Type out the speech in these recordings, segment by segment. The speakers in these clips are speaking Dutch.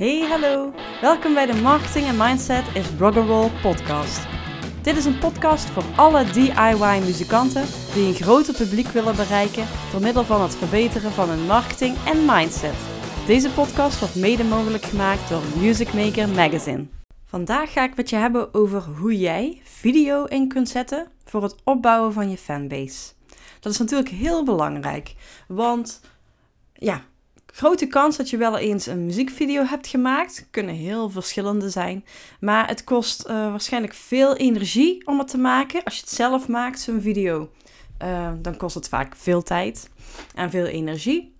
Hey, hallo. Welkom bij de Marketing en Mindset is Rock'n'Roll podcast. Dit is een podcast voor alle DIY-muzikanten die een groter publiek willen bereiken door middel van het verbeteren van hun marketing en mindset. Deze podcast wordt mede mogelijk gemaakt door Music Maker Magazine. Vandaag ga ik met je hebben over hoe jij video in kunt zetten voor het opbouwen van je fanbase. Dat is natuurlijk heel belangrijk, want ja, grote kans dat je wel eens een muziekvideo hebt gemaakt. Kunnen heel verschillende zijn. Maar het kost uh, waarschijnlijk veel energie om het te maken. Als je het zelf maakt, zo'n video, uh, dan kost het vaak veel tijd en veel energie.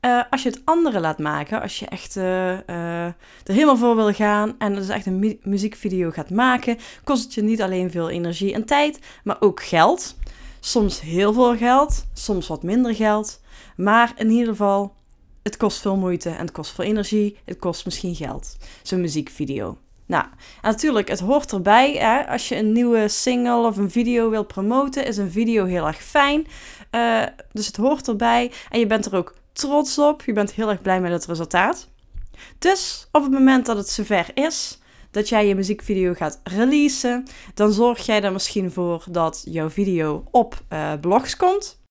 Uh, als je het anderen laat maken, als je echt er helemaal voor wil gaan en dus echt een mu muziekvideo gaat maken, kost het je niet alleen veel energie en tijd, maar ook geld. Soms heel veel geld, soms wat minder geld. Maar in ieder geval, het kost veel moeite en het kost veel energie. Het kost misschien geld. Zo'n muziekvideo. Nou, natuurlijk, het hoort erbij. Hè? Als je een nieuwe single of een video wilt promoten, is een video heel erg fijn. Uh, dus het hoort erbij. En je bent er ook trots op. Je bent heel erg blij met het resultaat. Dus op het moment dat het zover is, dat jij je muziekvideo gaat releasen, dan zorg jij er misschien voor dat jouw video op uh, blogs komt.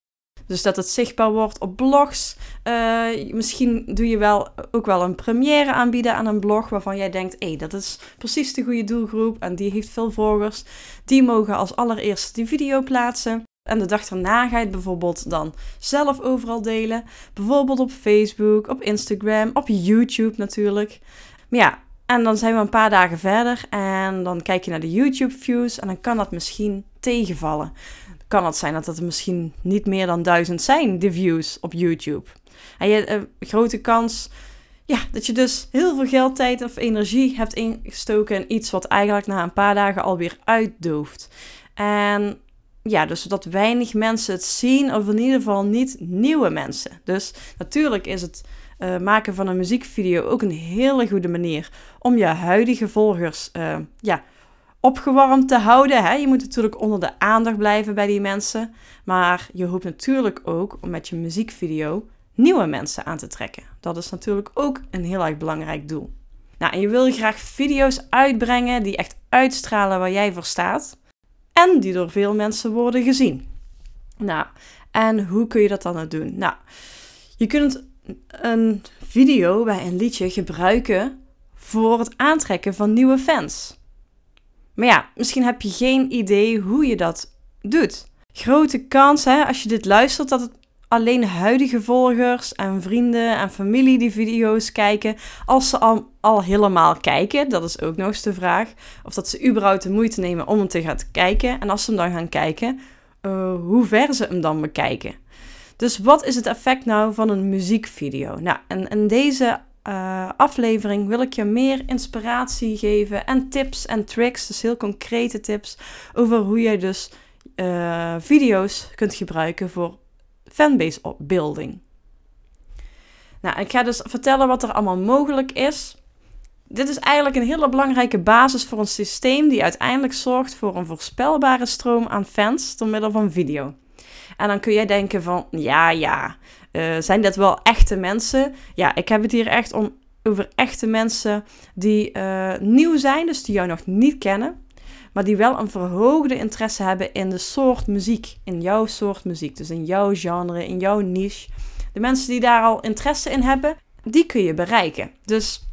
Dus dat het zichtbaar wordt op blogs. Uh, misschien doe je wel ook wel een première aanbieden aan een blog waarvan jij denkt: hé, hey, dat is precies de goede doelgroep en die heeft veel volgers. Die mogen als allereerste die video plaatsen. En de dag erna ga je het bijvoorbeeld dan zelf overal delen. Bijvoorbeeld op Facebook, op Instagram, op YouTube natuurlijk. Maar ja, en dan zijn we een paar dagen verder en dan kijk je naar de YouTube views en dan kan dat misschien tegenvallen kan het zijn dat het misschien niet meer dan duizend zijn, de views op YouTube. En je hebt een grote kans ja, dat je dus heel veel geld, tijd of energie hebt ingestoken in iets wat eigenlijk na een paar dagen alweer uitdooft. En ja, dus dat weinig mensen het zien, of in ieder geval niet nieuwe mensen. Dus natuurlijk is het uh, maken van een muziekvideo ook een hele goede manier om je huidige volgers uh, ja, opgewarmd te houden. Hè? Je moet natuurlijk onder de aandacht blijven bij die mensen. Maar je hoopt natuurlijk ook om met je muziekvideo nieuwe mensen aan te trekken. Dat is natuurlijk ook een heel erg belangrijk doel. Nou, en je wil graag video's uitbrengen die echt uitstralen waar jij voor staat. En die door veel mensen worden gezien. Nou, en hoe kun je dat dan nou doen? Nou, je kunt een video bij een liedje gebruiken voor het aantrekken van nieuwe fans. Maar ja, misschien heb je geen idee hoe je dat doet. Grote kans, hè, als je dit luistert, dat het alleen huidige volgers en vrienden en familie die video's kijken. Als ze al, al helemaal kijken, dat is ook nog eens de vraag. Of dat ze überhaupt de moeite nemen om hem te gaan kijken. En als ze hem dan gaan kijken, uh, hoe ver ze hem dan bekijken. Dus wat is het effect nou van een muziekvideo? Nou, en in deze uh, aflevering wil ik je meer inspiratie geven en tips en tricks, dus heel concrete tips over hoe je dus uh, video's kunt gebruiken voor fanbase building. Nou, ik ga dus vertellen wat er allemaal mogelijk is. Dit is eigenlijk een hele belangrijke basis voor een systeem die uiteindelijk zorgt voor een voorspelbare stroom aan fans door middel van video. En dan kun jij denken van, ja, ja, uh, zijn dat wel echte mensen? Ja, ik heb het hier echt om, over echte mensen die uh, nieuw zijn, dus die jou nog niet kennen. Maar die wel een verhoogde interesse hebben in de soort muziek. In jouw soort muziek. Dus in jouw genre, in jouw niche. De mensen die daar al interesse in hebben, die kun je bereiken. Dus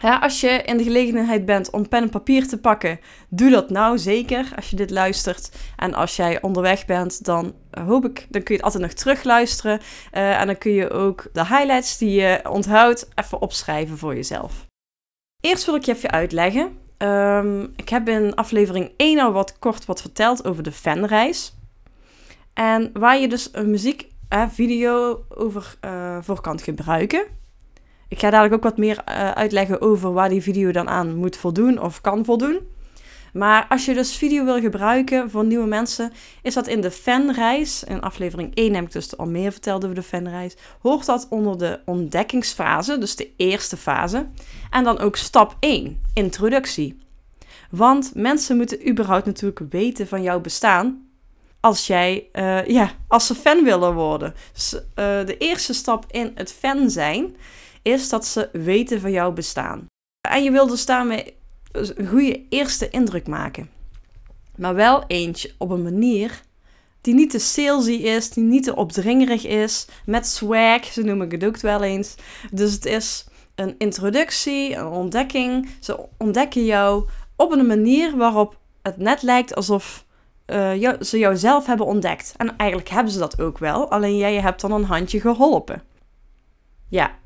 ja, als je in de gelegenheid bent om pen en papier te pakken, doe dat nou zeker als je dit luistert. En als jij onderweg bent, dan hoop ik, dan kun je het altijd nog terugluisteren. Uh, en dan kun je ook de highlights die je onthoudt even opschrijven voor jezelf. Eerst wil ik je even uitleggen. Um, ik heb in aflevering 1 al wat kort wat verteld over de fanreis. En waar je dus een muziekvideo over uh, voor kan gebruiken. Ik ga dadelijk ook wat meer uh, uitleggen over waar die video dan aan moet voldoen of kan voldoen. Maar als je dus video wil gebruiken voor nieuwe mensen, is dat in de fanreis. In aflevering 1 heb ik dus al meer verteld over de fanreis. Hoort dat onder de ontdekkingsfase, dus de eerste fase. En dan ook stap 1, introductie. Want mensen moeten überhaupt natuurlijk weten van jouw bestaan. Als jij, uh, ja, als ze fan willen worden. Dus uh, de eerste stap in het fan zijn is dat ze weten van jouw bestaan. En je wil dus daarmee een goede eerste indruk maken. Maar wel eentje op een manier die niet te salesy is, die niet te opdringerig is, met swag, zo noem ik het ook wel eens. Dus het is een introductie, een ontdekking. Ze ontdekken jou op een manier waarop het net lijkt alsof uh, jou, ze jou zelf hebben ontdekt. En eigenlijk hebben ze dat ook wel, alleen jij hebt dan een handje geholpen. Ja,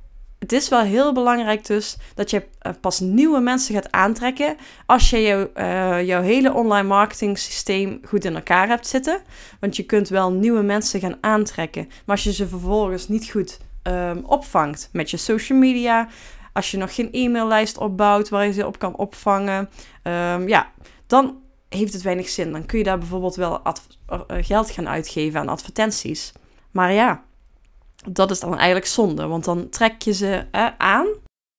het is wel heel belangrijk dus dat je eh, pas nieuwe mensen gaat aantrekken als je jou, uh, jouw hele online marketing systeem goed in elkaar hebt zitten. Want je kunt wel nieuwe mensen gaan aantrekken, maar als je ze vervolgens niet goed um, opvangt met je social media, als je nog geen e-maillijst opbouwt waar je ze op kan opvangen, um, ja, dan heeft het weinig zin. Dan kun je daar bijvoorbeeld wel uh, geld gaan uitgeven aan advertenties. Maar ja, dat is dan eigenlijk zonde, want dan trek je ze aan.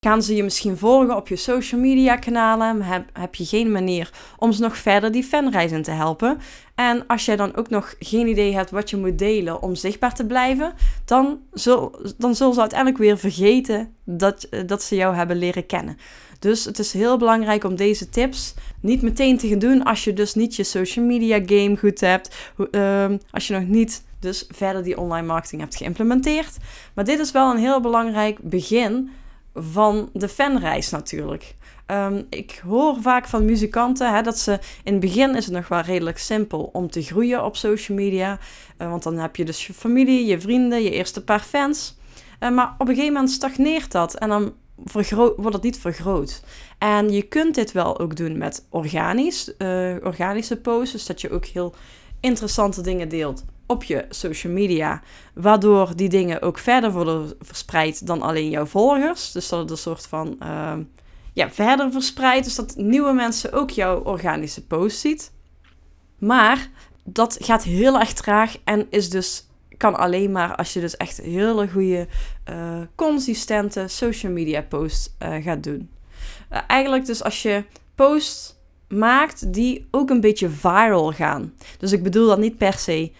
Gaan ze je misschien volgen op je social media kanalen? Heb, heb je geen manier om ze nog verder die fanreizen te helpen? En als jij dan ook nog geen idee hebt wat je moet delen om zichtbaar te blijven, dan, zul, dan zullen ze uiteindelijk weer vergeten dat, dat ze jou hebben leren kennen. Dus het is heel belangrijk om deze tips niet meteen te gaan doen als je dus niet je social media game goed hebt. Uh, als je nog niet dus verder die online marketing hebt geïmplementeerd. Maar dit is wel een heel belangrijk begin van de fanreis natuurlijk. Ehm, ik hoor vaak van muzikanten hè, dat ze in het begin is het nog wel redelijk simpel om te groeien op social media. Uh, want dan heb je dus je familie, je vrienden, je eerste paar fans. Uh, maar op een gegeven moment stagneert dat en dan wordt het niet vergroot. En je kunt dit wel ook doen met organisch, uh, organische posts. Dus dat je ook heel interessante dingen deelt op je social media, waardoor die dingen ook verder worden verspreid dan alleen jouw volgers. Dus dat het een soort van uh, ja, verder verspreidt, dus dat nieuwe mensen ook jouw organische post ziet. Maar dat gaat heel erg traag en is dus kan alleen maar als je dus echt hele goede, uh, consistente social media posts uh, gaat doen. Uh, eigenlijk dus als je posts maakt die ook een beetje viral gaan. Dus ik bedoel dat niet per se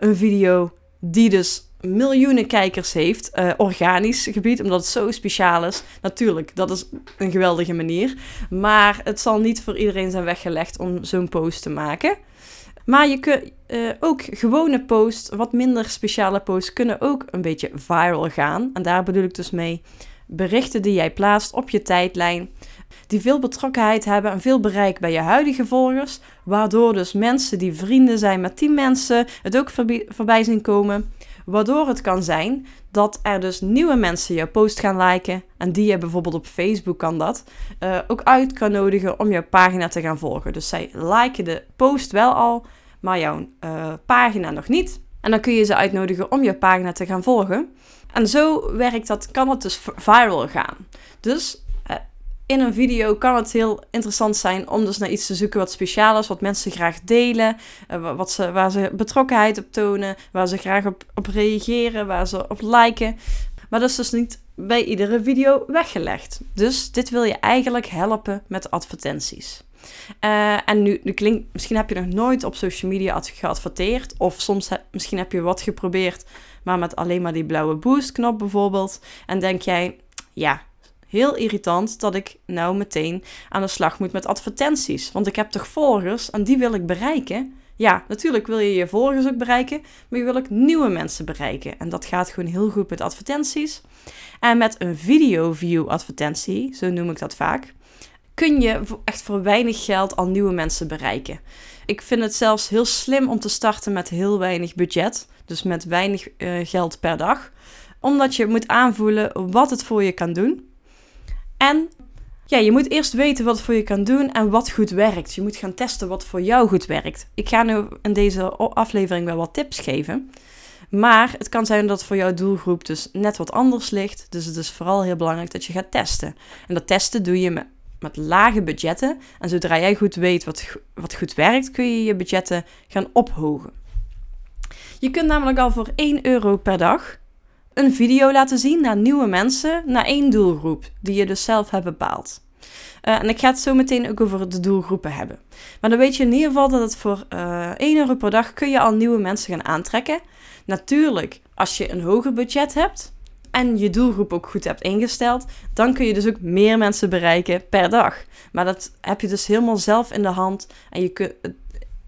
een video die dus miljoenen kijkers heeft, organisch gebied, omdat het zo speciaal is. Natuurlijk, dat is een geweldige manier. Maar het zal niet voor iedereen zijn weggelegd om zo'n post te maken. Maar je kunt uh, ook gewone posts, wat minder speciale posts, kunnen ook een beetje viral gaan. En daar bedoel ik dus mee berichten die jij plaatst op je tijdlijn die veel betrokkenheid hebben en veel bereik bij je huidige volgers, waardoor dus mensen die vrienden zijn met die mensen het ook voorbij zien komen, waardoor het kan zijn dat er dus nieuwe mensen jouw post gaan liken en die je bijvoorbeeld op Facebook kan dat, uh, ook uit kan nodigen om jouw pagina te gaan volgen. Dus zij liken de post wel al, maar jouw uh, pagina nog niet. En dan kun je ze uitnodigen om je pagina te gaan volgen. En zo werkt dat, kan het dus viral gaan. Dus in een video kan het heel interessant zijn om dus naar iets te zoeken wat speciaal is, wat mensen graag delen, eh, wat ze, waar ze betrokkenheid op tonen, waar ze graag op, reageren, waar ze op liken. Maar dat is dus niet bij iedere video weggelegd. Dus dit wil je eigenlijk helpen met advertenties. Uh, en nu, nu klinkt, misschien heb je nog nooit op social media geadverteerd. Of soms misschien heb je wat geprobeerd, maar met alleen maar die blauwe boost knop bijvoorbeeld. En denk jij, ja, heel irritant dat ik nou meteen aan de slag moet met advertenties. Want ik heb toch volgers en die wil ik bereiken. Ja, natuurlijk wil je je volgers ook bereiken, maar je wil ook nieuwe mensen bereiken. En dat gaat gewoon heel goed met advertenties. En met een video view advertentie, zo noem ik dat vaak, kun je echt voor weinig geld al nieuwe mensen bereiken. Ik vind het zelfs heel slim om te starten met heel weinig budget, dus met weinig uh, geld per dag, omdat je moet aanvoelen wat het voor je kan doen. En ja, je moet eerst weten wat voor je kan doen en wat goed werkt. Je moet gaan testen wat voor jou goed werkt. Ik ga nu in deze aflevering wel wat tips geven. Maar het kan zijn dat voor jouw doelgroep dus net wat anders ligt. Dus het is vooral heel belangrijk dat je gaat testen. En dat testen doe je met, met lage budgetten. En zodra jij goed weet wat, wat goed werkt, kun je je budgetten gaan ophogen. Je kunt namelijk al voor 1 euro per dag een video laten zien naar nieuwe mensen, naar één doelgroep, die je dus zelf hebt bepaald. Uh, en ik ga het zo meteen ook over de doelgroepen hebben. Maar dan weet je in ieder geval dat het voor uh, eh, 1 euro per dag kun je al nieuwe mensen gaan aantrekken. Natuurlijk, als je een hoger budget hebt, en je doelgroep ook goed hebt ingesteld, dan kun je dus ook meer mensen bereiken per dag. Maar dat heb je dus helemaal zelf in de hand. En je kunt,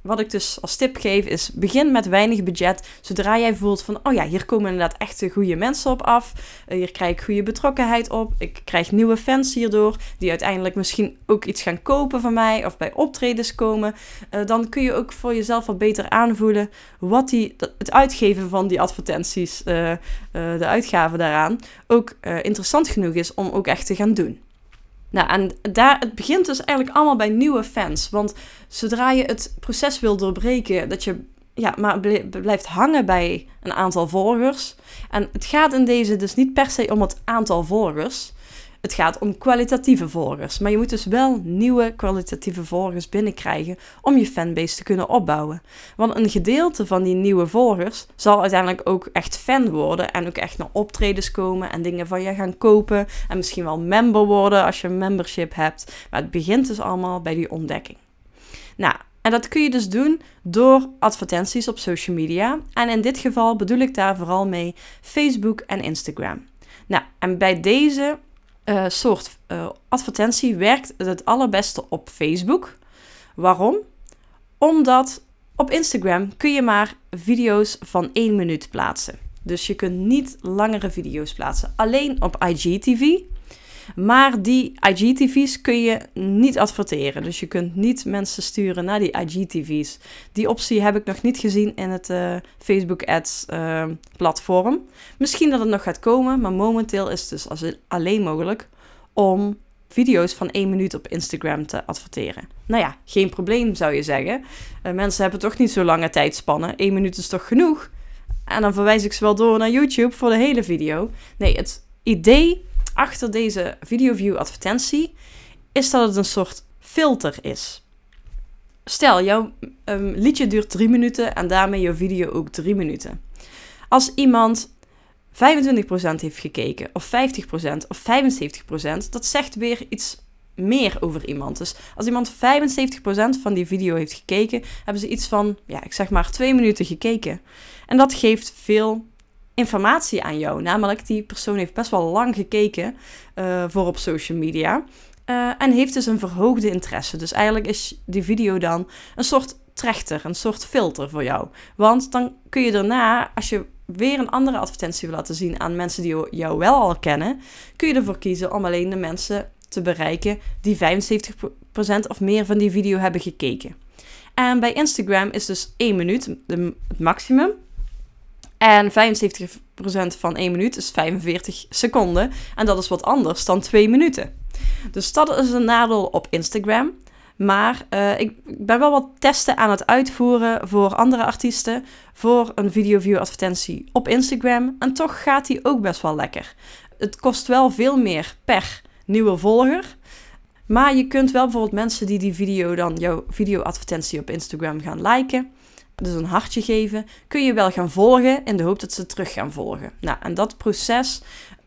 wat ik dus als tip geef is: begin met weinig budget. Zodra jij voelt van, oh ja, hier komen inderdaad echt goede mensen op af. Eh, hier krijg ik goede betrokkenheid op. Ik krijg nieuwe fans hierdoor, die uiteindelijk misschien ook iets gaan kopen van mij of bij optredens komen. Uh, dan kun je ook voor jezelf wat beter aanvoelen wat die, het uitgeven van die advertenties, uh, de uitgaven daaraan, ook interessant genoeg is om ook echt te gaan doen. Nou, en daar, het begint dus eigenlijk allemaal bij nieuwe fans. Want zodra je het proces wil doorbreken, dat je ja, maar blijft hangen bij een aantal volgers. En het gaat in deze dus niet per se om het aantal volgers. Het gaat om kwalitatieve volgers. Maar je moet dus wel nieuwe kwalitatieve volgers binnenkrijgen om je fanbase te kunnen opbouwen. Want een gedeelte van die nieuwe volgers zal uiteindelijk ook echt fan worden. En ook echt naar optredens komen en dingen van je gaan kopen. En misschien wel member worden als je een membership hebt. Maar het begint dus allemaal bij die ontdekking. Nou, en dat kun je dus doen door advertenties op social media. En in dit geval bedoel ik daar vooral mee Facebook en Instagram. Nou, en bij deze uh, soort uh, advertentie werkt het allerbeste op Facebook. Waarom? Omdat op Instagram kun je maar video's van 1 minuut plaatsen. Dus je kunt niet langere video's plaatsen. Alleen op IGTV maar die IGTV's kun je niet adverteren. Dus je kunt niet mensen sturen naar die IGTV's. Die optie heb ik nog niet gezien in het uh, Facebook Ads uh, platform. Misschien dat het nog gaat komen, maar momenteel is het dus alleen mogelijk om video's van 1 minuut op Instagram te adverteren. Nou ja, geen probleem zou je zeggen. Uh, mensen hebben toch niet zo lange tijdspannen. 1 minuut is toch genoeg? En dan verwijs ik ze wel door naar YouTube voor de hele video. Nee, het idee achter deze video-view advertentie is dat het een soort filter is. Stel, jouw um, liedje duurt 3 minuten en daarmee jouw video ook 3 minuten. Als iemand 25% heeft gekeken, of 50% of 75%, dat zegt weer iets meer over iemand. Dus als iemand 75% van die video heeft gekeken, hebben ze iets van, ja, ik zeg maar 2 minuten gekeken. En dat geeft veel informatie aan jou. Namelijk, die persoon heeft best wel lang gekeken uh, voor op social media. Uh, en heeft dus een verhoogde interesse. Dus eigenlijk is die video dan een soort trechter, een soort filter voor jou. Want dan kun je daarna, als je weer een andere advertentie wil laten zien aan mensen die jou wel al kennen, kun je ervoor kiezen om alleen de mensen te bereiken die 75% of meer van die video hebben gekeken. En bij Instagram is dus 1 minuut het maximum. En 75% van 1 minuut is 45 seconden. En dat is wat anders dan 2 minuten. Dus dat is een nadeel op Instagram. Maar uh, ik ben wel wat testen aan het uitvoeren voor andere artiesten. Voor een video-view advertentie op Instagram. En toch gaat die ook best wel lekker. Het kost wel veel meer per nieuwe volger. Maar je kunt wel bijvoorbeeld mensen die die video dan, jouw video advertentie op Instagram gaan liken dus een hartje geven, kun je wel gaan volgen in de hoop dat ze terug gaan volgen. Nou, en dat proces,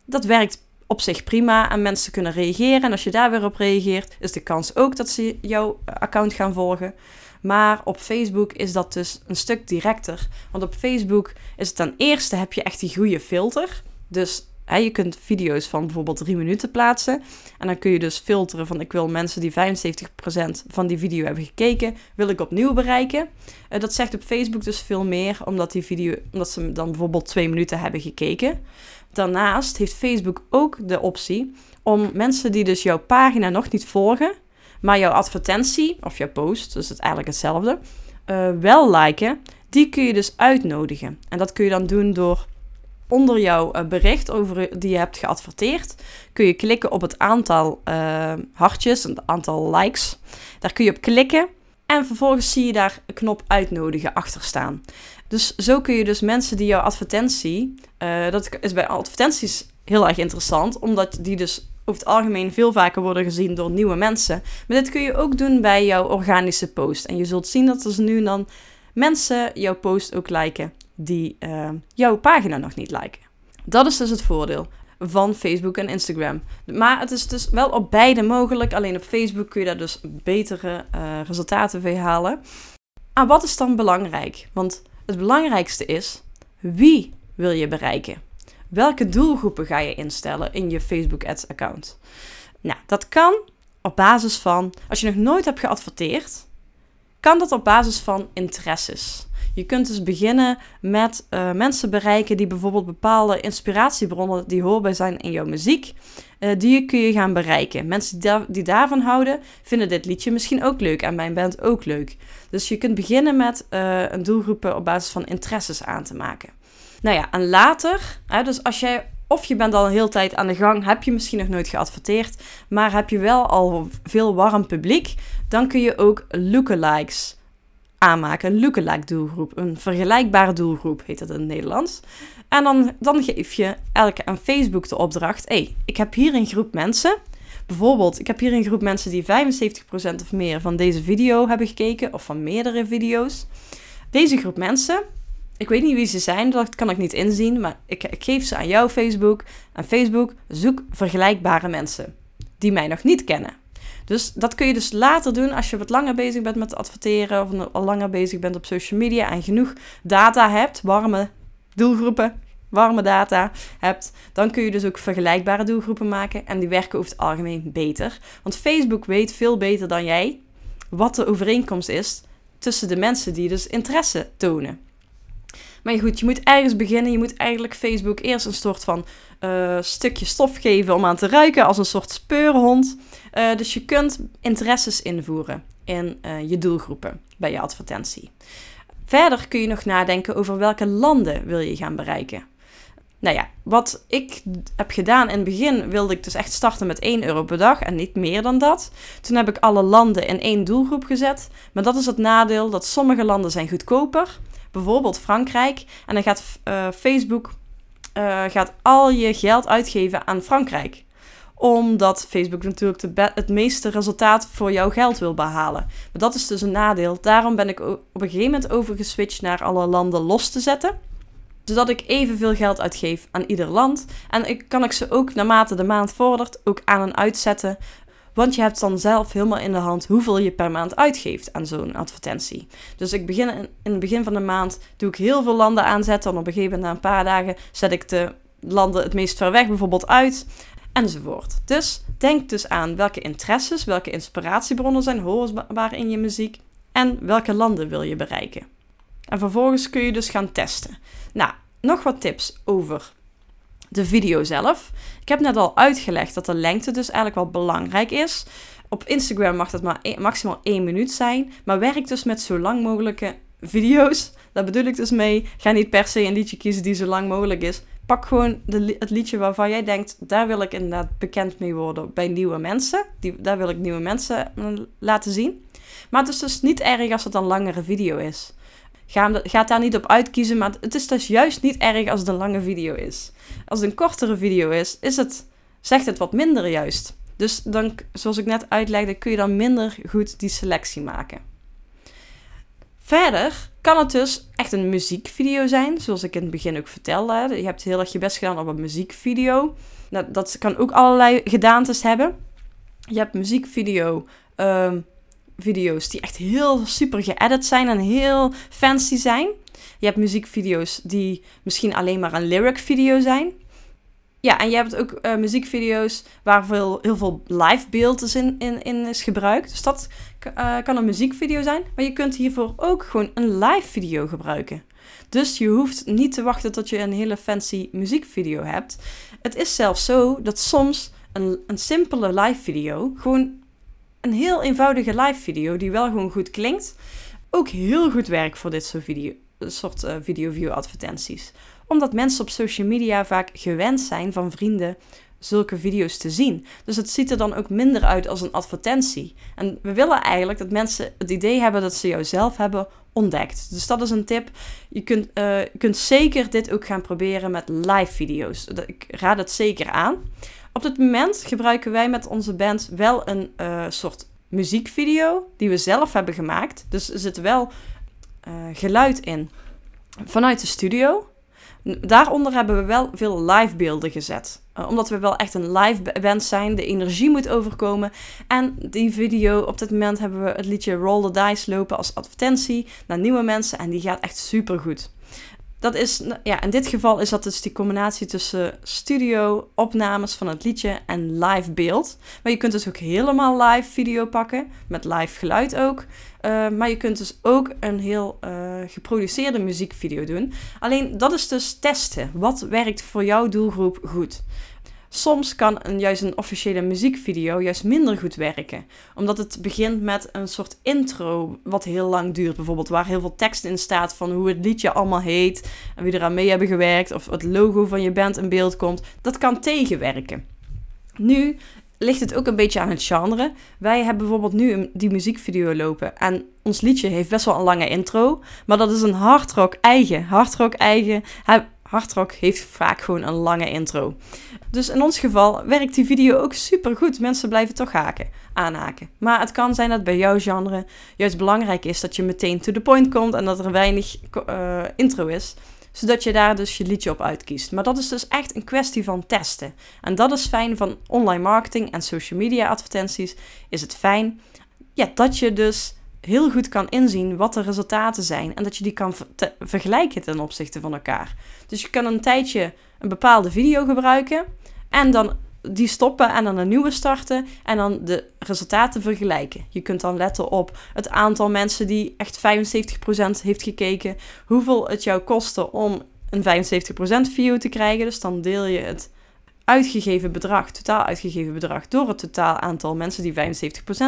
dat werkt op zich prima en mensen kunnen reageren. En als je daar weer op reageert, is de kans ook dat ze jouw account gaan volgen. Maar op Facebook is dat dus een stuk directer. Want op Facebook is het ten eerste heb je echt die goede filter. Dus je kunt video's van bijvoorbeeld drie minuten plaatsen. En dan kun je dus filteren van ik wil mensen die 75% van die video hebben gekeken, wil ik opnieuw bereiken. Uh, dat zegt op Facebook dus veel meer, omdat, die video, omdat ze dan bijvoorbeeld twee minuten hebben gekeken. Daarnaast heeft Facebook ook de optie om mensen die dus jouw pagina nog niet volgen, maar jouw advertentie of jouw post, dus het eigenlijk hetzelfde, uh, wel liken, die kun je dus uitnodigen. En dat kun je dan doen door onder jouw eh, bericht over die je hebt geadverteerd, kun je klikken op het aantal uh, hartjes, het aantal likes. Daar kun je op klikken en vervolgens zie je daar een knop uitnodigen achter staan. Dus zo kun je dus mensen die jouw advertentie, uh, dat is bij advertenties heel erg interessant, omdat die dus over het algemeen veel vaker worden gezien door nieuwe mensen. Maar dit kun je ook doen bij jouw organische post. En je zult zien dat er nu en dan mensen jouw post ook liken die uh, jouw pagina nog niet liken. Dat is dus het voordeel van Facebook en Instagram. Maar het is dus wel op beide mogelijk. Alleen op Facebook kun je daar dus betere uh, resultaten mee halen. Maar wat is dan belangrijk? Want het belangrijkste is wie wil je bereiken? welke doelgroepen ga je instellen in je Facebook Ads account? Nou, dat kan op basis van, als je nog nooit hebt geadverteerd, kan dat op basis van interesses. Je kunt dus beginnen met uh, mensen bereiken die bijvoorbeeld bepaalde inspiratiebronnen die hoorbaar zijn in jouw muziek, uh, die kun je gaan bereiken. Mensen die, daarvan houden, vinden dit liedje misschien ook leuk en mijn band ook leuk. Dus je kunt beginnen met uh, een doelgroepen op basis van interesses aan te maken. Nou ja, en later, hè, dus als jij of je bent al een hele tijd aan de gang, heb je misschien nog nooit geadverteerd, maar heb je wel al veel warm publiek, dan kun je ook lookalikes aanmaken. Een lookalike doelgroep, een vergelijkbare doelgroep heet dat in het Nederlands. En dan, dan geef je elke aan Facebook de opdracht: hey, ik heb hier een groep mensen. Bijvoorbeeld, ik heb hier een groep mensen die 75% of meer van deze video hebben gekeken, of van meerdere video's. Deze groep mensen, ik weet niet wie ze zijn, dat kan ik niet inzien, maar ik, ik geef ze aan jouw Facebook. En Facebook, zoek vergelijkbare mensen die mij nog niet kennen. Dus dat kun je dus later doen als je wat langer bezig bent met adverteren of al langer bezig bent op social media en genoeg data hebt, warme doelgroepen, warme data hebt, dan kun je dus ook vergelijkbare doelgroepen maken en die werken over het algemeen beter. Want Facebook weet veel beter dan jij wat de overeenkomst is tussen de mensen die dus interesse tonen. Maar goed, je moet ergens beginnen. Je moet eigenlijk Facebook eerst een soort van uh, stukje stof geven om aan te ruiken, als een soort speurhond. Uh, dus je kunt interesses invoeren in uh, je doelgroepen bij je advertentie. Verder kun je nog nadenken over welke landen wil je gaan bereiken. Nou ja, wat ik heb gedaan in het begin wilde ik dus echt starten met 1 euro per dag en niet meer dan dat. Toen heb ik alle landen in één doelgroep gezet. Maar dat is het nadeel dat sommige landen zijn goedkoper bijvoorbeeld Frankrijk. En dan gaat uh, Facebook gaat al je geld uitgeven aan Frankrijk omdat Facebook natuurlijk het meeste resultaat voor jouw geld wil behalen. Maar dat is dus een nadeel. Daarom ben ik op een gegeven moment overgeswitcht naar alle landen los te zetten. Zodat ik evenveel geld uitgeef aan ieder land. En ik, kan ik ze ook naarmate de maand vordert ook aan en uitzetten. Want je hebt dan zelf helemaal in de hand hoeveel je per maand uitgeeft aan zo'n advertentie. Dus ik begin in, in het begin van de maand doe ik heel veel landen aanzetten. En op een gegeven moment na een paar dagen zet ik de landen het meest ver weg bijvoorbeeld uit. Dus denk dus aan welke interesses, welke inspiratiebronnen zijn hoorbaar in je muziek. En welke landen wil je bereiken. En vervolgens kun je dus gaan testen. Nou, nog wat tips over de video zelf. Ik heb net al uitgelegd dat de lengte dus eigenlijk wel belangrijk is. Op Instagram mag dat maar e- maximaal 1 minuut zijn. Maar werk dus met zo lang mogelijke video's. Daar bedoel ik dus mee. Ga niet per se een liedje kiezen die zo lang mogelijk is. Pak gewoon de, het liedje waarvan jij denkt, daar wil ik inderdaad bekend mee worden bij nieuwe mensen. Die, daar wil ik nieuwe mensen mm, laten zien. Maar het is dus niet erg als het een langere video is. Ga, daar niet op uitkiezen, maar het is dus juist niet erg als het een lange video is. Als het een kortere video is, is het, zegt het wat minder juist. Dus dan, zoals ik net uitlegde, kun je dan minder goed die selectie maken. Verder kan het dus echt een muziekvideo zijn, zoals ik in het begin ook vertelde. Je hebt heel erg je best gedaan op een muziekvideo. Dat kan ook allerlei gedaantes hebben. Je hebt muziekvideo, um, video's die echt heel super geëdit zijn en heel fancy zijn. Je hebt muziekvideo's die misschien alleen maar een lyric video zijn. Ja, en je hebt ook uh, muziekvideo's waar veel, heel veel live beelden in, in, in is gebruikt. Dus dat uh, kan een muziekvideo zijn. Maar je kunt hiervoor ook gewoon een live video gebruiken. Dus je hoeft niet te wachten tot je een hele fancy muziekvideo hebt. Het is zelfs zo dat soms een, een simpele live video, gewoon een heel eenvoudige live video die wel gewoon goed klinkt, ook heel goed werkt voor dit soort video, soort uh, video view advertenties. Omdat mensen op social media vaak gewend zijn van vrienden zulke video's te zien. Dus het ziet er dan ook minder uit als een advertentie. En we willen eigenlijk dat mensen het idee hebben dat ze jou zelf hebben ontdekt. Dus dat is een tip. Je kunt, je kunt zeker dit ook gaan proberen met live video's. Ik raad het zeker aan. Op dit moment gebruiken wij met onze band wel een uh, soort muziekvideo die we zelf hebben gemaakt. Dus er zit wel uh, geluid in vanuit de studio. Daaronder hebben we wel veel live beelden gezet. Uh, omdat we wel echt een live band zijn. De energie moet overkomen. En die video, op dit moment hebben we het liedje Roll the Dice lopen als advertentie naar nieuwe mensen. En die gaat echt super goed. dat is, ja, in dit geval is dat dus die combinatie tussen studio-opnames van het liedje en live beeld. Maar je kunt dus ook helemaal live video pakken, met live geluid ook. Uh, maar je kunt dus ook een heel uh, geproduceerde muziekvideo doen. Alleen dat is dus testen. Wat werkt voor jouw doelgroep goed? Soms kan een, juist een officiële muziekvideo juist minder goed werken. Omdat het begint met een soort intro wat heel lang duurt. Bijvoorbeeld waar heel veel tekst in staat van hoe het liedje allemaal heet. En wie eraan mee hebben gewerkt. Of het logo van je band in beeld komt. Dat kan tegenwerken. Nu ligt het ook een beetje aan het genre. Wij hebben bijvoorbeeld nu die muziekvideo lopen. En ons liedje heeft best wel een lange intro. Maar dat is een hardrock eigen. Hardrock eigen. Hardrock heeft vaak gewoon een lange intro. Dus in ons geval werkt die video ook super goed. Mensen blijven toch haken, aanhaken. Maar het kan zijn dat bij jouw genre juist belangrijk is dat je meteen to the point komt en dat er weinig uh, intro is zodat je daar dus je liedje op uitkiest. Maar dat is dus echt een kwestie van testen. En dat is fijn van online marketing en social media advertenties. Is het fijn ja, dat je dus heel goed kan inzien wat de resultaten zijn en dat je die kan vergelijken ten opzichte van elkaar. Dus je kan een tijdje een bepaalde video gebruiken en dan die stoppen en dan een nieuwe starten en dan de resultaten vergelijken. Je kunt dan letten op het aantal mensen die echt 75% heeft gekeken, hoeveel het jou kostte om een 75% view te krijgen. Dus dan deel je het uitgegeven bedrag, totaal uitgegeven bedrag, door het totaal aantal mensen die 75%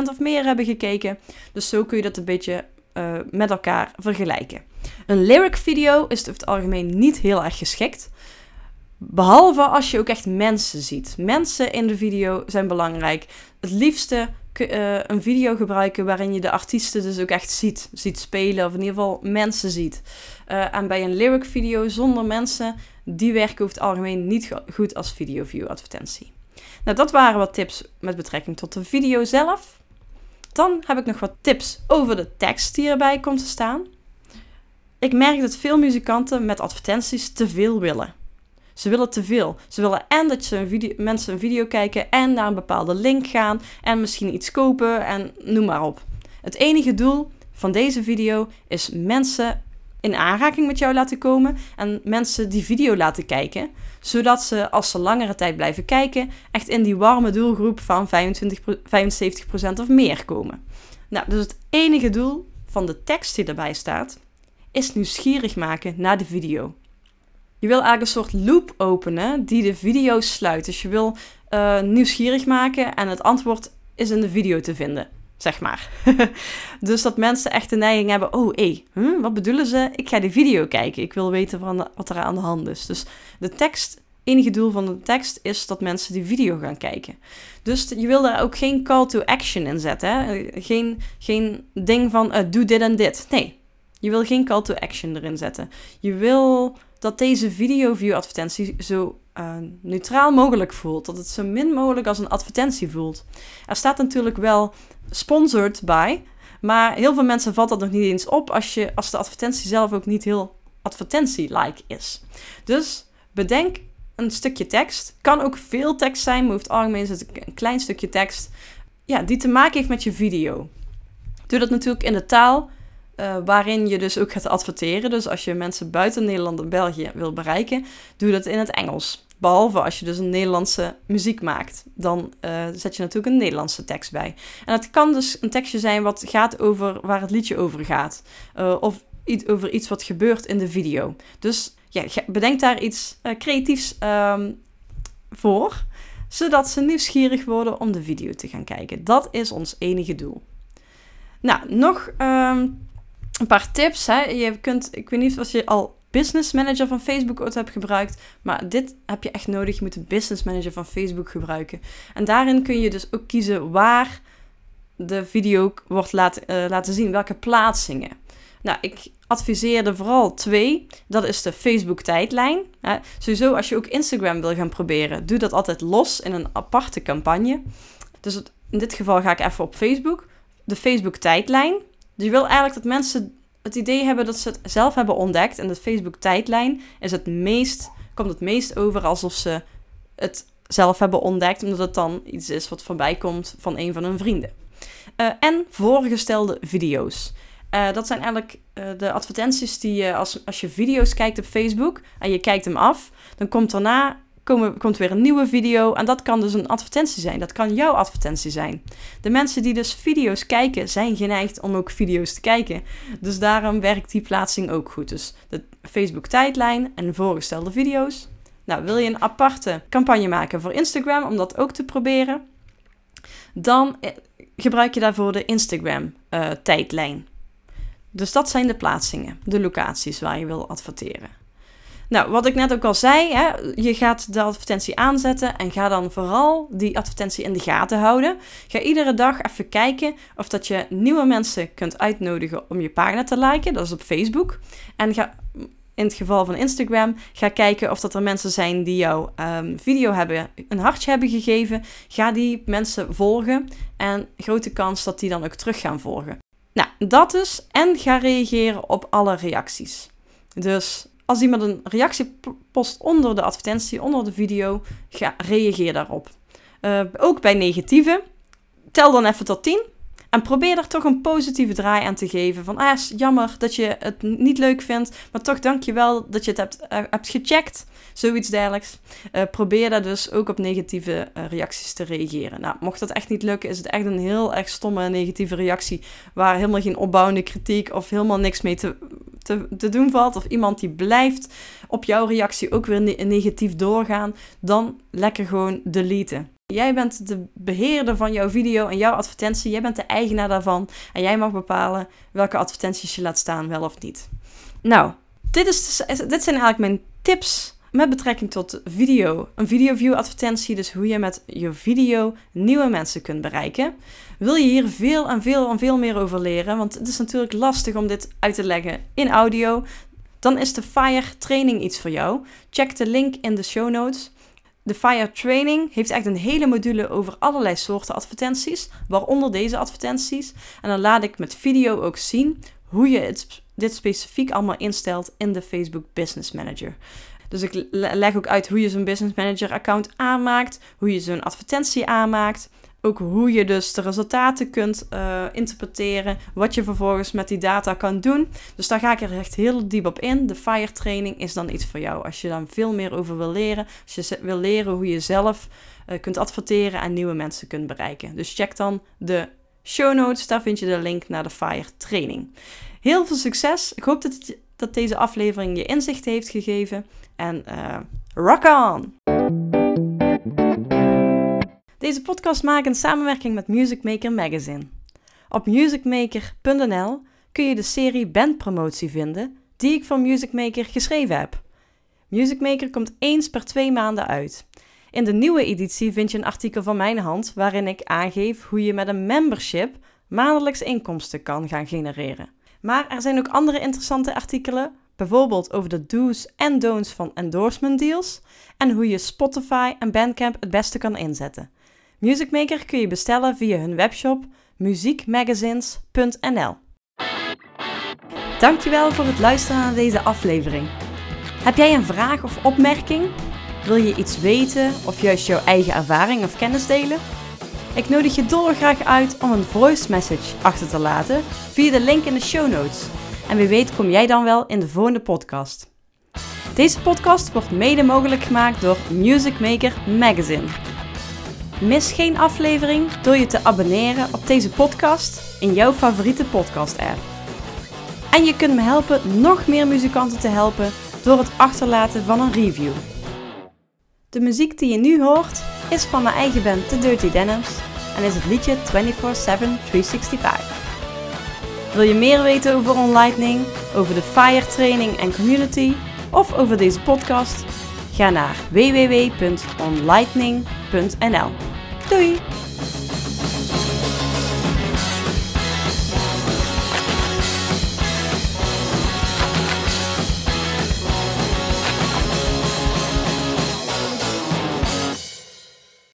of meer hebben gekeken. Dus zo kun je dat een beetje uh, met elkaar vergelijken. Een lyric video is over het algemeen niet heel erg geschikt. Behalve als je ook echt mensen ziet. Mensen in de video zijn belangrijk. Het liefste uh, een video gebruiken waarin je de artiesten dus ook echt ziet. Ziet spelen of in ieder geval mensen ziet. Uh, en bij een lyric video zonder mensen, die werken over het algemeen niet goed als video view advertentie. Nou, dat waren wat tips met betrekking tot de video zelf. Dan heb ik nog wat tips over de tekst die erbij komt te staan. Ik merk dat veel muzikanten met advertenties te veel willen. Ze willen te veel. Ze willen en dat ze mensen een video kijken en naar een bepaalde link gaan en misschien iets kopen en noem maar op. Het enige doel van deze video is mensen in aanraking met jou laten komen en mensen die video laten kijken, zodat ze als ze langere tijd blijven kijken, echt in die warme doelgroep van 25, 75% of meer komen. Nou, dus het enige doel van de tekst die erbij staat, is nieuwsgierig maken naar de video. Je wil eigenlijk een soort loop openen die de video sluit. Dus je wil uh, nieuwsgierig maken en het antwoord is in de video te vinden, zeg maar. dus dat mensen echt de neiging hebben, oh hé, hey, wat bedoelen ze? Ik ga die video kijken. Ik wil weten wat er aan de hand is. Dus de tekst, enige doel van de tekst is dat mensen die video gaan kijken. Dus je wil daar ook geen call to action in zetten. Hè? Geen, geen ding van, uh, doe dit en dit. Nee, je wil geen call to action erin zetten. Je wil dat deze video-view advertentie zo uh, neutraal mogelijk voelt. Dat het zo min mogelijk als een advertentie voelt. Er staat natuurlijk wel sponsored bij. Maar heel veel mensen valt dat nog niet eens op als, je, als de advertentie zelf ook niet heel advertentie-like is. Dus bedenk een stukje tekst. Kan ook veel tekst zijn, maar over het algemeen is het een klein stukje tekst. Ja, die te maken heeft met je video. Doe dat natuurlijk in de taal uh, waarin je dus ook gaat adverteren. Dus als je mensen buiten Nederland en België wil bereiken, doe dat in het Engels. Behalve als je dus een Nederlandse muziek maakt. Dan uh, zet je natuurlijk een Nederlandse tekst bij. En het kan dus een tekstje zijn wat gaat over waar het liedje over gaat. Uh, of iets over iets wat gebeurt in de video. Dus ja, bedenk daar iets creatiefs um, voor. Zodat ze nieuwsgierig worden om de video te gaan kijken. Dat is ons enige doel. Nou, nog um, een paar tips. Hè. Je kunt, ik weet niet of je al Business Manager van Facebook ooit hebt gebruikt, maar dit heb je echt nodig. Je moet de Business Manager van Facebook gebruiken. En daarin kun je dus ook kiezen waar de video wordt laten, uh, laten zien, welke plaatsingen. Nou, ik adviseer er vooral twee. Dat is de Facebook tijdlijn. Hè. Sowieso als je ook Instagram wil gaan proberen, doe dat altijd los in een aparte campagne. Dus in dit geval ga ik even op Facebook. De Facebook tijdlijn. Dus je wil eigenlijk dat mensen het idee hebben dat ze het zelf hebben ontdekt. En de Facebook-tijdlijn is het meest, komt het meest over alsof ze het zelf hebben ontdekt, omdat het dan iets is wat voorbij komt van een van hun vrienden. Uh, en voorgestelde video's. Uh, dat zijn eigenlijk uh, de advertenties die je als, als je video's kijkt op Facebook en je kijkt hem af, dan komt daarna komt weer een nieuwe video en dat kan dus een advertentie zijn. Dat kan jouw advertentie zijn. De mensen die dus video's kijken, zijn geneigd om ook video's te kijken. Dus daarom werkt die plaatsing ook goed. Dus de Facebook tijdlijn en voorgestelde video's. Nou, wil je een aparte campagne maken voor Instagram om dat ook te proberen? Dan eh, gebruik je daarvoor de Instagram uh, tijdlijn. Dus dat zijn de plaatsingen, de locaties waar je wil adverteren. Nou, wat ik net ook al zei, hè, je gaat de advertentie aanzetten en ga dan vooral die advertentie in de gaten houden. Ga iedere dag even kijken of dat je nieuwe mensen kunt uitnodigen om je pagina te liken, dat is op Facebook. En ga in het geval van Instagram, ga kijken of dat er mensen zijn die jouw um, video hebben, een hartje hebben gegeven. Ga die mensen volgen en grote kans dat die dan ook terug gaan volgen. Nou, dat dus. En ga reageren op alle reacties. Dus als iemand een reactie post onder de advertentie, onder de video, ga, reageer daarop. Uh, ook bij negatieve, tel dan even tot 10 en probeer er toch een positieve draai aan te geven. Van, ah, jammer dat je het niet leuk vindt, maar toch dank je wel dat je het hebt, uh, hebt gecheckt. Zoiets dergelijks. Uh, probeer daar dus ook op negatieve uh, reacties te reageren. Nou, mocht dat echt niet lukken, is het echt een heel erg stomme negatieve reactie. Waar helemaal geen opbouwende kritiek of helemaal niks mee te, te, te doen valt. Of iemand die blijft op jouw reactie ook weer ne negatief doorgaan. Dan lekker gewoon deleten. Jij bent de beheerder van jouw video en jouw advertentie. Jij bent de eigenaar daarvan. En jij mag bepalen welke advertenties je laat staan, wel of niet. Nou, dit, is, dit zijn eigenlijk mijn tips met betrekking tot video. Een video view advertentie, dus hoe je met je video nieuwe mensen kunt bereiken. Wil je hier veel en veel en veel meer over leren? Want het is natuurlijk lastig om dit uit te leggen in audio. Dan is de Fire training iets voor jou. Check de link in de show notes. De Fire Training heeft echt een hele module over allerlei soorten advertenties, waaronder deze advertenties. En dan laat ik met video ook zien hoe je het, dit specifiek allemaal instelt in de Facebook Business Manager. Dus ik leg ook uit hoe je zo'n Business Manager account aanmaakt, hoe je zo'n advertentie aanmaakt, ook hoe je dus de resultaten kunt uh, interpreteren, wat je vervolgens met die data kan doen. Dus daar ga ik er echt heel diep op in. De FIRE training is dan iets voor jou. Als je dan veel meer over wil leren, als je wil leren hoe je zelf uh, kunt adverteren en nieuwe mensen kunt bereiken. Dus check dan de show notes, daar vind je de link naar de FIRE training. Heel veel succes. Ik hoop dat, dat deze aflevering je inzicht heeft gegeven. En uh, rock on! Deze podcast maak in samenwerking met Music Maker Magazine. Op musicmaker.nl kun je de serie bandpromotie vinden die ik voor Music Maker geschreven heb. Music Maker komt eens per twee maanden uit. In de nieuwe editie vind je een artikel van mijn hand waarin ik aangeef hoe je met een membership maandelijks inkomsten kan gaan genereren. Maar er zijn ook andere interessante artikelen, bijvoorbeeld over de do's en don'ts van endorsement deals en hoe je Spotify en Bandcamp het beste kan inzetten. Music Maker kun je bestellen via hun webshop muziekmagazines.nl. Dankjewel voor het luisteren naar deze aflevering. Heb jij een vraag of opmerking? Wil je iets weten of juist jouw eigen ervaring of kennis delen? Ik nodig je dolgraag uit om een voice message achter te laten via de link in de show notes. En wie weet kom jij dan wel in de volgende podcast. Deze podcast wordt mede mogelijk gemaakt door Music Maker Magazine. Mis geen aflevering door je te abonneren op deze podcast in jouw favoriete podcast-app. En je kunt me helpen nog meer muzikanten te helpen door het achterlaten van een review. De muziek die je nu hoort is van mijn eigen band The Dirty Denims en is het liedje 24-7 365. Wil je meer weten over OnLightning, over de FIRE training en community of over deze podcast? Ga naar www.onlightning.nl. Tui.